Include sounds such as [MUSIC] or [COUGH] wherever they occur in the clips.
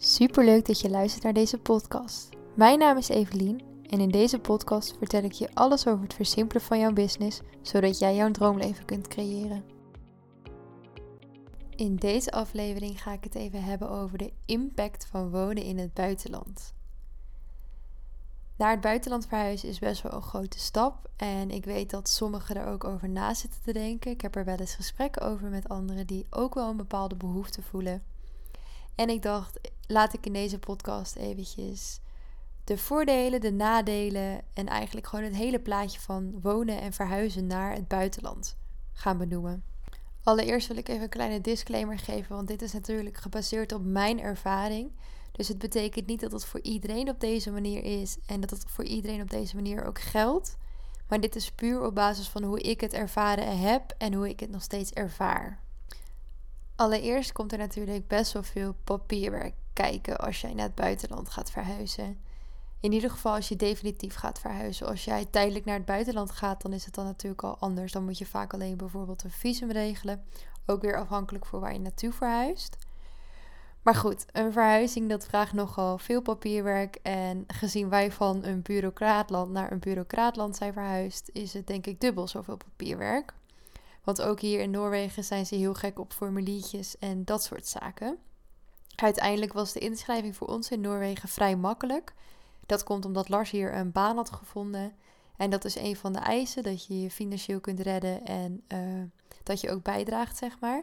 Superleuk dat je luistert naar deze podcast. Mijn naam is Evelien en in deze podcast vertel ik je alles over het versimpelen van jouw business, zodat jij jouw droomleven kunt creëren. In deze aflevering ga ik het even hebben over de impact van wonen in het buitenland. Naar het buitenland verhuizen is best wel een grote stap en ik weet dat sommigen er ook over na zitten te denken. Ik heb er wel eens gesprekken over met anderen die ook wel een bepaalde behoefte voelen. En ik dacht, laat ik in deze podcast eventjes de voordelen, de nadelen en eigenlijk gewoon het hele plaatje van wonen en verhuizen naar het buitenland gaan benoemen. Allereerst wil ik even een kleine disclaimer geven, want dit is natuurlijk gebaseerd op mijn ervaring. Dus het betekent niet dat het voor iedereen op deze manier is en dat het voor iedereen op deze manier ook geldt. Maar dit is puur op basis van hoe ik het ervaren heb en hoe ik het nog steeds ervaar. Allereerst komt er natuurlijk best wel veel papierwerk kijken als jij naar het buitenland gaat verhuizen. In ieder geval als je definitief gaat verhuizen. Als jij tijdelijk naar het buitenland gaat, dan is het dan natuurlijk al anders. Dan moet je vaak alleen bijvoorbeeld een visum regelen. Ook weer afhankelijk voor waar je naartoe verhuist. Maar goed, een verhuizing dat vraagt nogal veel papierwerk. En gezien wij van een bureaucraatland naar een bureaucraatland zijn verhuisd, is het denk ik dubbel zoveel papierwerk. Want ook hier in Noorwegen zijn ze heel gek op formuliertjes en dat soort zaken. Uiteindelijk was de inschrijving voor ons in Noorwegen vrij makkelijk. Dat komt omdat Lars hier een baan had gevonden. En dat is een van de eisen, dat je je financieel kunt redden en uh, dat je ook bijdraagt, zeg maar.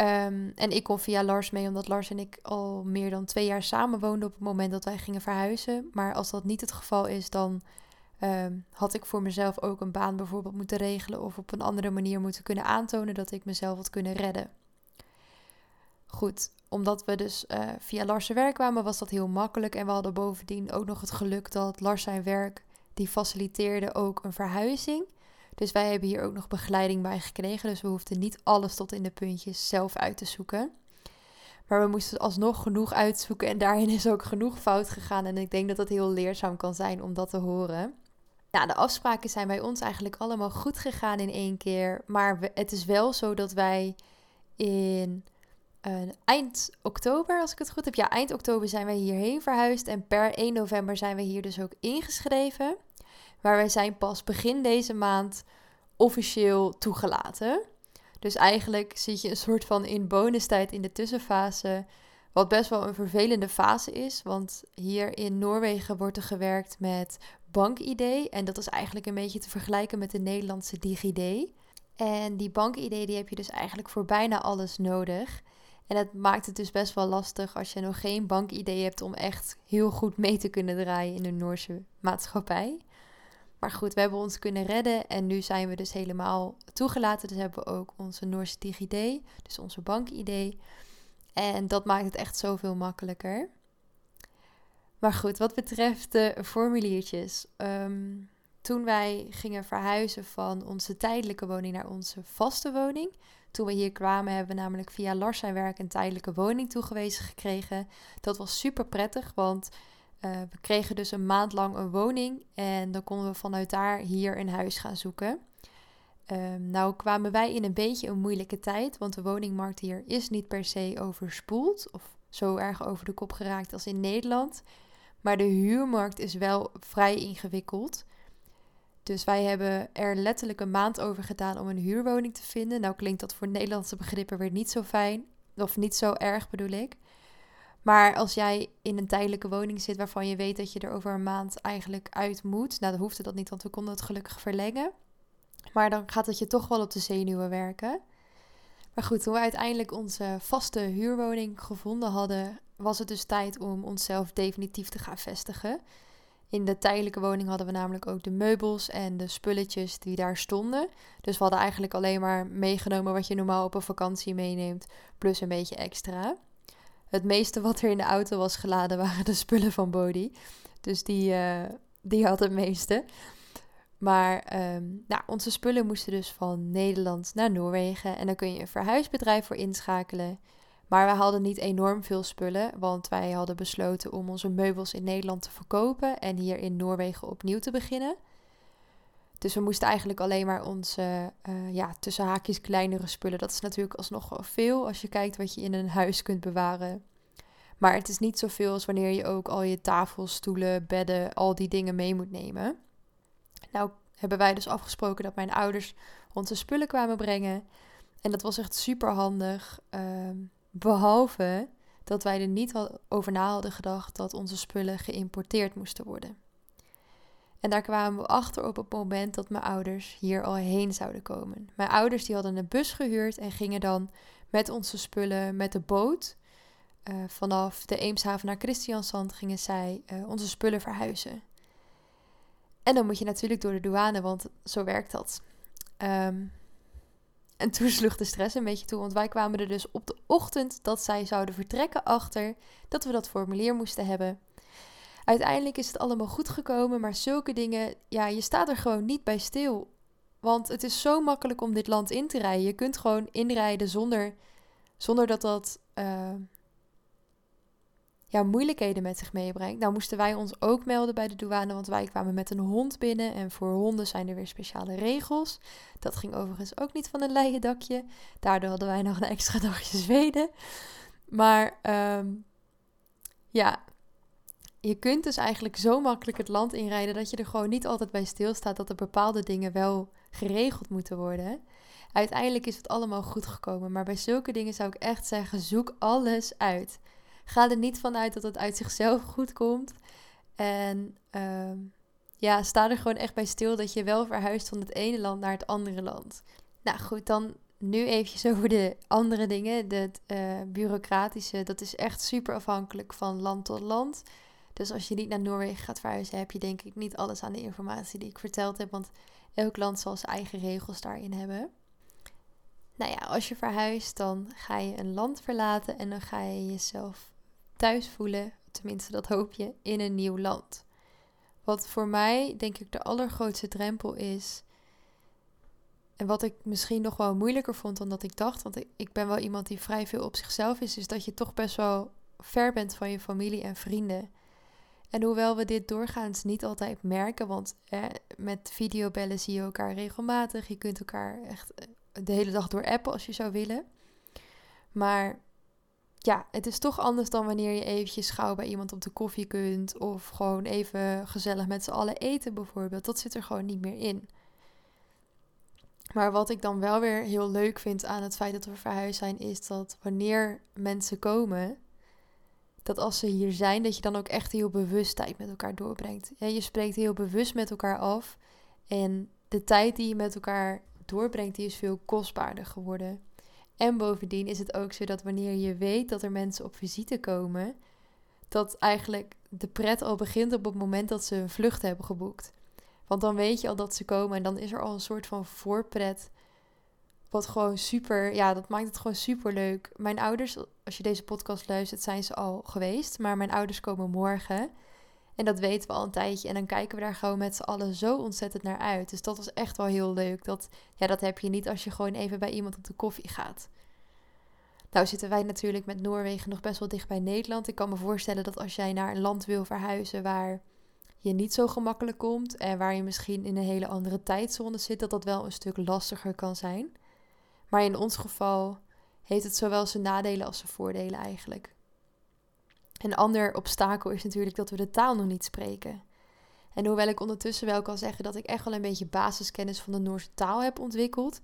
Um, en ik kon via Lars mee, omdat Lars en ik al meer dan twee jaar samen woonden op het moment dat wij gingen verhuizen. Maar als dat niet het geval is, dan um, had ik voor mezelf ook een baan bijvoorbeeld moeten regelen of op een andere manier moeten kunnen aantonen dat ik mezelf had kunnen redden. Goed, omdat we dus uh, via Lars werk kwamen, was dat heel makkelijk. En we hadden bovendien ook nog het geluk dat Lars zijn werk, die faciliteerde ook een verhuizing. Dus wij hebben hier ook nog begeleiding bij gekregen. Dus we hoefden niet alles tot in de puntjes zelf uit te zoeken. Maar we moesten alsnog genoeg uitzoeken en daarin is ook genoeg fout gegaan. En ik denk dat het heel leerzaam kan zijn om dat te horen. Nou, de afspraken zijn bij ons eigenlijk allemaal goed gegaan in één keer. Maar het is wel zo dat wij in eind oktober, als ik het goed heb. Ja, eind oktober zijn wij hierheen verhuisd. En per 1 november zijn we hier dus ook ingeschreven. Maar wij zijn pas begin deze maand officieel toegelaten. Dus eigenlijk zit je een soort van in bonustijd in de tussenfase. Wat best wel een vervelende fase is. Want hier in Noorwegen wordt er gewerkt met bankid. En dat is eigenlijk een beetje te vergelijken met de Nederlandse DigiD. En die bankid die heb je dus eigenlijk voor bijna alles nodig. En het maakt het dus best wel lastig als je nog geen bankid hebt om echt heel goed mee te kunnen draaien in de Noorse maatschappij. Maar goed, we hebben ons kunnen redden en nu zijn we dus helemaal toegelaten. Dus hebben we ook onze Noorse DigiD, dus onze bankid. En dat maakt het echt zoveel makkelijker. Maar goed, wat betreft de formuliertjes. Ehm, toen wij gingen verhuizen van onze tijdelijke woning naar onze vaste woning. Toen we hier kwamen, hebben we namelijk via Lars zijn werk een tijdelijke woning toegewezen gekregen. Dat was super prettig, want uh, we kregen dus een maand lang een woning. En dan konden we vanuit daar hier een huis gaan zoeken. Um, nou kwamen wij in een beetje een moeilijke tijd, want de woningmarkt hier is niet per se overspoeld of zo erg over de kop geraakt als in Nederland. Maar de huurmarkt is wel vrij ingewikkeld. Dus wij hebben er letterlijk een maand over gedaan om een huurwoning te vinden. Nou klinkt dat voor Nederlandse begrippen weer niet zo fijn. Of niet zo erg bedoel ik. Maar als jij in een tijdelijke woning zit waarvan je weet dat je er over een maand eigenlijk uit moet. Nou, dan hoefde dat niet, want we konden het gelukkig verlengen. Maar dan gaat het je toch wel op de zenuwen werken. Maar goed, toen we uiteindelijk onze vaste huurwoning gevonden hadden, was het dus tijd om onszelf definitief te gaan vestigen. In de tijdelijke woning hadden we namelijk ook de meubels en de spulletjes die daar stonden. Dus we hadden eigenlijk alleen maar meegenomen wat je normaal op een vakantie meeneemt, plus een beetje extra. Het meeste wat er in de auto was geladen waren de spullen van Bodhi. Dus die, uh, die had het meeste. Maar um, nou, onze spullen moesten dus van Nederland naar Noorwegen. En dan kun je een verhuisbedrijf voor inschakelen. Maar we hadden niet enorm veel spullen, want wij hadden besloten om onze meubels in Nederland te verkopen en hier in Noorwegen opnieuw te beginnen. Dus we moesten eigenlijk alleen maar onze, uh, ja, tussen haakjes kleinere spullen. Dat is natuurlijk alsnog wel veel als je kijkt wat je in een huis kunt bewaren. Maar het is niet zoveel als wanneer je ook al je tafels, stoelen, bedden, al die dingen mee moet nemen. Nou hebben wij dus afgesproken dat mijn ouders onze spullen kwamen brengen. En dat was echt super handig. Ehm, behalve dat wij er niet over na hadden gedacht dat onze spullen geïmporteerd moesten worden. En daar kwamen we achter op het moment dat mijn ouders hier al heen zouden komen. Mijn ouders die hadden een bus gehuurd en gingen dan met onze spullen met de boot uh, vanaf de Eemshaven naar Christiansand gingen zij uh, onze spullen verhuizen. En dan moet je natuurlijk door de douane, want zo werkt dat. Um, en toen sloeg de stress een beetje toe, want wij kwamen er dus op de ochtend dat zij zouden vertrekken achter dat we dat formulier moesten hebben. Uiteindelijk is het allemaal goed gekomen, maar zulke dingen, ja, je staat er gewoon niet bij stil. Want het is zo makkelijk om dit land in te rijden. Je kunt gewoon inrijden zonder, zonder dat dat uh, ja, moeilijkheden met zich meebrengt. Nou moesten wij ons ook melden bij de douane, want wij kwamen met een hond binnen. En voor honden zijn er weer speciale regels. Dat ging overigens ook niet van een leien dakje. Daardoor hadden wij nog een extra dagje Zweden. Maar um, ja, je kunt dus eigenlijk zo makkelijk het land inrijden dat je er gewoon niet altijd bij stilstaat dat er bepaalde dingen wel geregeld moeten worden. Uiteindelijk is het allemaal goed gekomen, maar bij zulke dingen zou ik echt zeggen: zoek alles uit. Ga er niet vanuit dat het uit zichzelf goed komt. En uh, ja, sta er gewoon echt bij stil dat je wel verhuist van het ene land naar het andere land. Nou goed, dan nu eventjes [LAUGHS] over de andere dingen. Het uh, bureaucratische, dat is echt super afhankelijk van land tot land. Dus als je niet naar Noorwegen gaat verhuizen, heb je denk ik niet alles aan de informatie die ik verteld heb. Want elk land zal zijn eigen regels daarin hebben. Nou ja, als je verhuist, dan ga je een land verlaten en dan ga je jezelf thuis voelen, tenminste dat hoop je, in een nieuw land. Wat voor mij denk ik de allergrootste drempel is. En wat ik misschien nog wel moeilijker vond dan dat ik dacht, want ik, ben wel iemand die vrij veel op zichzelf is, is dat je toch best wel ver bent van je familie en vrienden. En hoewel we dit doorgaans niet altijd merken, want eh, met videobellen zie je elkaar regelmatig. Je kunt elkaar echt eh, de hele dag door appen als je zou willen. Maar ja, het is toch anders dan wanneer je eventjes gauw bij iemand op de koffie kunt. Of gewoon even gezellig met z'n allen eten bijvoorbeeld. Dat zit er gewoon niet meer in. Maar wat ik dan wel weer heel leuk vind aan het feit dat we verhuisd zijn, is dat wanneer mensen komen, dat als ze hier zijn, dat je dan ook echt heel bewust tijd met elkaar doorbrengt. Je spreekt heel bewust met elkaar af. En de tijd die je met elkaar doorbrengt, die is veel kostbaarder geworden. En bovendien is het ook zo dat wanneer je weet dat er mensen op visite komen, dat eigenlijk de pret al begint op het moment dat ze een vlucht hebben geboekt. Want dan weet je al dat ze komen en dan is er al een soort van voorpret. Wat gewoon super, ja, dat maakt het gewoon super leuk. Mijn ouders, als je deze podcast luistert, zijn ze al geweest. Maar mijn ouders komen morgen. En dat weten we al een tijdje. En dan kijken we daar gewoon met z'n allen zo ontzettend naar uit. Dus dat was echt wel heel leuk. Dat, ja, dat heb je niet als je gewoon even bij iemand op de koffie gaat. Nou zitten wij natuurlijk met Noorwegen nog best wel dicht bij Nederland. Ik kan me voorstellen dat als jij naar een land wil verhuizen waar je niet zo gemakkelijk komt en waar je misschien in een hele andere tijdzone zit, dat dat wel een stuk lastiger kan zijn. Maar in ons geval heeft het zowel zijn nadelen als zijn voordelen eigenlijk. Een ander obstakel is natuurlijk dat we de taal nog niet spreken. En hoewel ik ondertussen wel kan zeggen dat ik echt wel een beetje basiskennis van de Noorse taal heb ontwikkeld,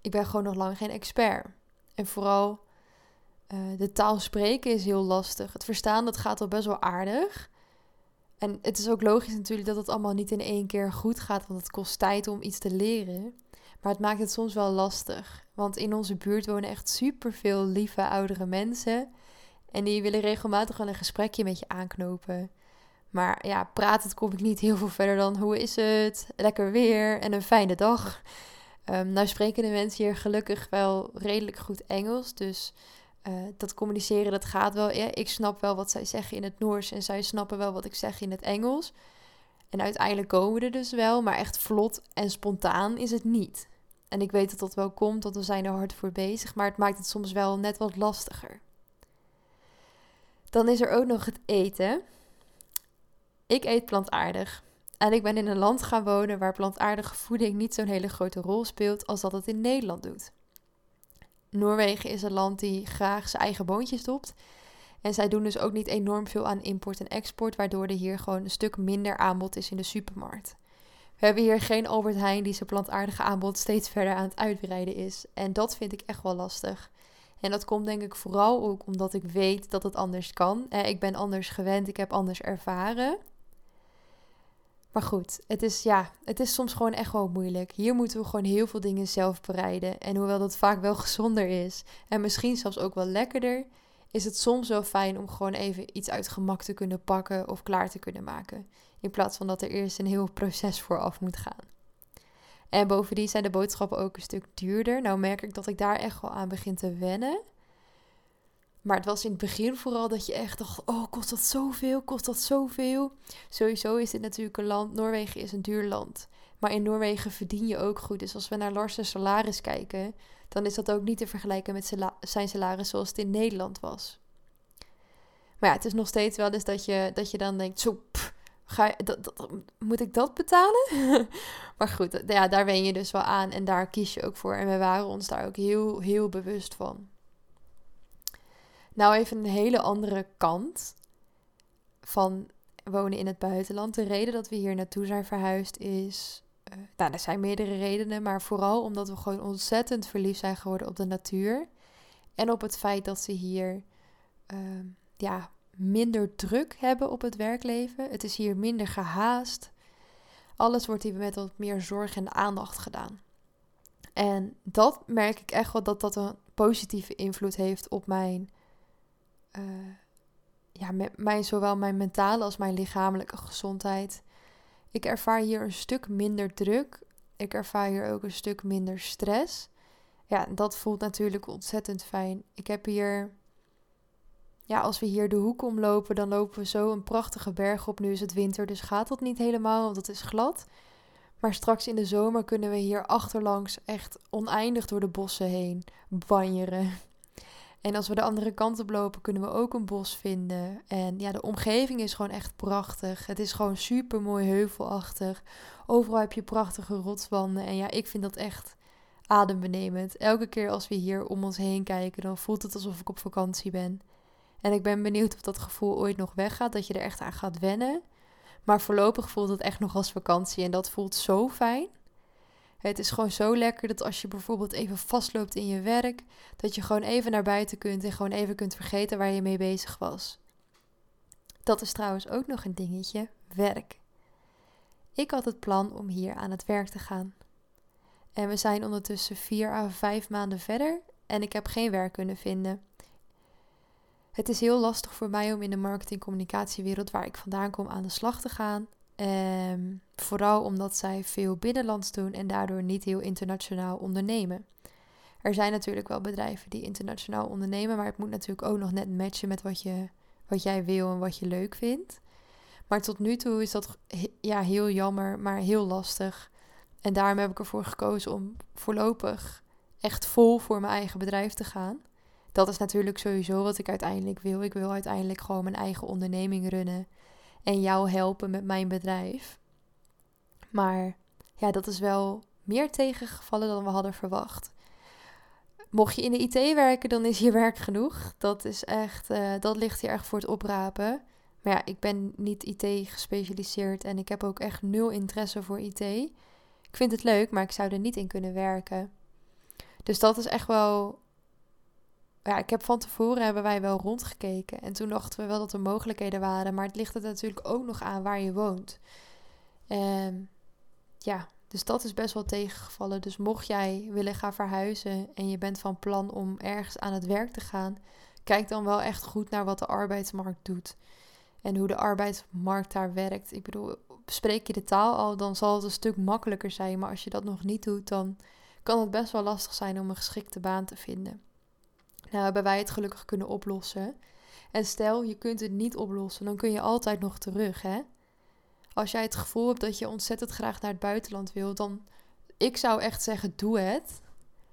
ik ben gewoon nog lang geen expert. En vooral uh, de taal spreken is heel lastig. Het verstaan dat gaat al best wel aardig. En het is ook logisch natuurlijk dat het allemaal niet in één keer goed gaat, want het kost tijd om iets te leren. Maar het maakt het soms wel lastig. Want in onze buurt wonen echt superveel lieve oudere mensen. En die willen regelmatig wel een gesprekje met je aanknopen. Maar ja, praten kom ik niet heel veel verder dan hoe is het? Lekker weer en een fijne dag. Um, nou spreken de mensen hier gelukkig wel redelijk goed Engels. Dus uh, dat communiceren, dat gaat wel. Ja, ik snap wel wat zij zeggen in het Noors en zij snappen wel wat ik zeg in het Engels. En uiteindelijk komen we er dus wel, maar echt vlot en spontaan is het niet. En ik weet dat dat wel komt, want we zijn er hard voor bezig, maar het maakt het soms wel net wat lastiger. Dan is er ook nog het eten. Ik eet plantaardig. En ik ben in een land gaan wonen waar plantaardige voeding niet zo'n hele grote rol speelt als dat het in Nederland doet. Noorwegen is een land die graag zijn eigen boontjes stopt. En zij doen dus ook niet enorm veel aan import en export, waardoor er hier gewoon een stuk minder aanbod is in de supermarkt. We hebben hier geen Albert Heijn die zijn plantaardige aanbod steeds verder aan het uitbreiden is. En dat vind ik echt wel lastig. En dat komt denk ik vooral ook omdat ik weet dat het anders kan. Eh, ik ben anders gewend, ik heb anders ervaren. Maar goed, het is, ja, het is soms gewoon echt wel moeilijk. Hier moeten we gewoon heel veel dingen zelf bereiden. En hoewel dat vaak wel [LAUGHS] gezonder is en misschien zelfs ook wel lekkerder, is het soms wel fijn om gewoon even iets uit gemak te kunnen pakken of klaar te kunnen maken. In plaats van dat er eerst een heel proces vooraf moet gaan. En bovendien zijn de boodschappen ook een stuk duurder. Nou merk ik dat ik daar echt wel aan begin te wennen. Maar het was in het begin vooral dat je echt dacht: oh, kost dat zoveel? Kost dat zoveel? Sowieso is dit natuurlijk een land. Noorwegen is een duur land. Maar in Noorwegen verdien je ook goed. Dus als we naar Lars' salaris kijken, dan is dat ook niet te vergelijken met zijn salaris zoals het in Nederland was. Maar ja, het is nog steeds wel eens dat je, dat je dan denkt: zo, dat, moet ik dat betalen? [LAUGHS] maar goed, ja, daar wen je dus wel aan en daar kies je ook voor. En we waren ons daar ook heel, heel bewust van. Nou, even een hele andere kant van wonen in het buitenland. De reden dat we hier naartoe zijn verhuisd is. Uh, nou, er zijn meerdere redenen, maar vooral omdat we gewoon ontzettend verliefd zijn geworden op de natuur. En op het feit dat ze hier uh, ja, minder druk hebben op het werkleven. Het is hier minder gehaast. Alles wordt hier met wat meer zorg en aandacht gedaan. En dat merk ik echt wel dat dat een positieve invloed heeft op mijn uh, ja, mijn, zowel mijn mentale als mijn lichamelijke gezondheid. Ik ervaar hier een stuk minder druk. Ik ervaar hier ook een stuk minder stress. Ja, dat voelt natuurlijk ontzettend fijn. Ik heb hier, ja, als we hier de hoek omlopen, dan lopen we zo een prachtige berg op. Nu is het winter, dus gaat dat niet helemaal, want het is glad. Maar straks in de zomer kunnen we hier achterlangs echt oneindig door de bossen heen banjeren. En als we de andere kant op lopen, kunnen we ook een bos vinden. En ja, de omgeving is gewoon echt prachtig. Het is gewoon super mooi heuvelachtig. Overal heb je prachtige rotswanden. En ja, ik vind dat echt adembenemend. Elke keer als we hier om ons heen kijken, dan voelt het alsof ik op vakantie ben. En ik ben benieuwd of dat gevoel ooit nog weggaat, dat je er echt aan gaat wennen. Maar voorlopig voelt het echt nog als vakantie en dat voelt zo fijn. Het is gewoon zo lekker dat als je bijvoorbeeld even vastloopt in je werk, dat je gewoon even naar buiten kunt en gewoon even kunt vergeten waar je mee bezig was. Dat is trouwens ook nog een dingetje: werk. Ik had het plan om hier aan het werk te gaan. En we zijn ondertussen vier à vijf maanden verder en ik heb geen werk kunnen vinden. Het is heel lastig voor mij om in de marketing-communicatiewereld waar ik vandaan kom aan de slag te gaan. Um, vooral omdat zij veel binnenlands doen en daardoor niet heel internationaal ondernemen. Er zijn natuurlijk wel bedrijven die internationaal ondernemen, maar het moet natuurlijk ook nog net matchen met wat, je, wat jij wil en wat je leuk vindt. Maar tot nu toe is dat ja, heel jammer, maar heel lastig. En daarom heb ik ervoor gekozen om voorlopig echt vol voor mijn eigen bedrijf te gaan. Dat is natuurlijk sowieso wat ik uiteindelijk wil. Ik wil uiteindelijk gewoon mijn eigen onderneming runnen en jou helpen met mijn bedrijf. Maar ja, dat is wel meer tegengevallen dan we hadden verwacht. Mocht je in de IT werken, dan is hier werk genoeg. Dat is echt, uh, dat ligt hier echt voor het oprapen. Maar ja, ik ben niet IT gespecialiseerd en ik heb ook echt nul interesse voor IT. Ik vind het leuk, maar ik zou er niet in kunnen werken. Dus dat is echt wel ja, ik heb van tevoren hebben wij wel rondgekeken. En toen dachten we wel dat er mogelijkheden waren. Maar het ligt er natuurlijk ook nog aan waar je woont. En ja, dus dat is best wel tegengevallen. Dus mocht jij willen gaan verhuizen en je bent van plan om ergens aan het werk te gaan, kijk dan wel echt goed naar wat de arbeidsmarkt doet. En hoe de arbeidsmarkt daar werkt. Ik bedoel, spreek je de taal al, dan zal het een stuk makkelijker zijn. Maar als je dat nog niet doet, dan kan het best wel lastig zijn om een geschikte baan te vinden. Nou hebben wij het gelukkig kunnen oplossen. En stel, je kunt het niet oplossen, dan kun je altijd nog terug, hè? Als jij het gevoel hebt dat je ontzettend graag naar het buitenland wil, dan... Ik zou echt zeggen, doe het.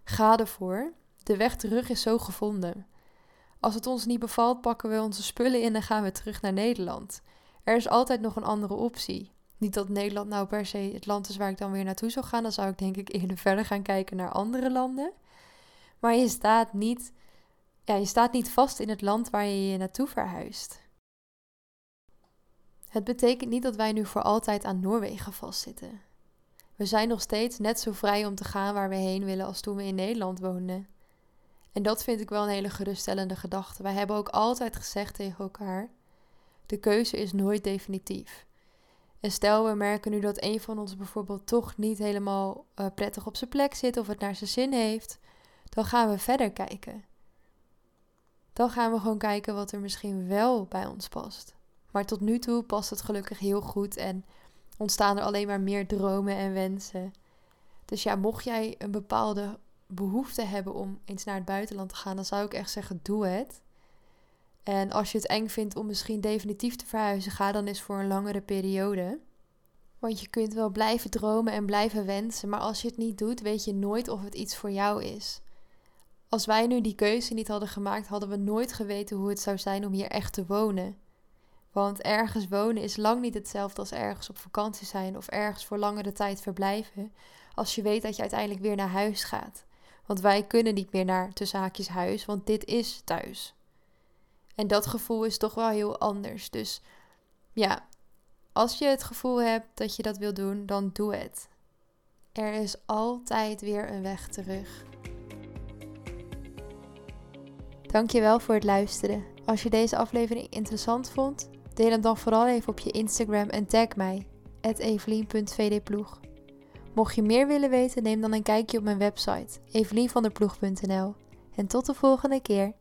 Ga ervoor. De weg terug is zo gevonden. Als het ons niet bevalt, pakken we onze spullen in en gaan we terug naar Nederland. Er is altijd nog een andere optie. Niet dat Nederland nou per se het land is waar ik dan weer naartoe zou gaan. Dan zou ik denk ik eerder [LAUGHS] verder gaan kijken naar andere landen. Maar je staat niet ja, je staat niet vast in het land waar je je naartoe verhuist. Het betekent niet dat wij nu voor altijd aan Noorwegen vastzitten. We zijn nog steeds net zo vrij om te gaan waar we heen willen als toen we in Nederland woonden. En dat vind ik wel een hele geruststellende gedachte. Wij hebben ook altijd gezegd tegen elkaar: de keuze is nooit definitief. En stel we merken nu dat een van ons bijvoorbeeld toch niet helemaal uh, prettig op zijn plek zit of het naar zijn zin heeft, dan gaan we verder kijken. Dan gaan we gewoon kijken wat er misschien wel bij ons past. Maar tot nu toe past het gelukkig heel goed en ontstaan er alleen maar meer dromen en wensen. Dus ja, mocht jij een bepaalde behoefte hebben om eens naar het buitenland te gaan, dan zou ik echt zeggen: doe het. En als je het eng vindt om misschien definitief te verhuizen, ga dan eens voor een langere periode. Want je kunt wel blijven dromen en blijven wensen, maar als je het niet doet, weet je nooit of het iets voor jou is. Als wij nu die keuze niet hadden gemaakt, hadden we nooit geweten hoe het zou zijn om hier echt te wonen. Want ergens wonen is lang niet hetzelfde als ergens op vakantie zijn of ergens voor langere tijd verblijven. Als je weet dat je uiteindelijk weer naar huis gaat. Want wij kunnen niet meer naar tussen huis, want dit is thuis. En dat gevoel is toch wel heel anders. Dus ja, als je het gevoel hebt dat je dat wil doen, dan doe het. Er is altijd weer een weg terug. Dankjewel voor het luisteren. Als je deze aflevering interessant vond, deel hem dan vooral even op je Instagram en tag mij, evelien.vdploeg. Mocht je meer willen weten, neem dan een kijkje op mijn website, evelienvanderploeg.nl. En tot de volgende keer.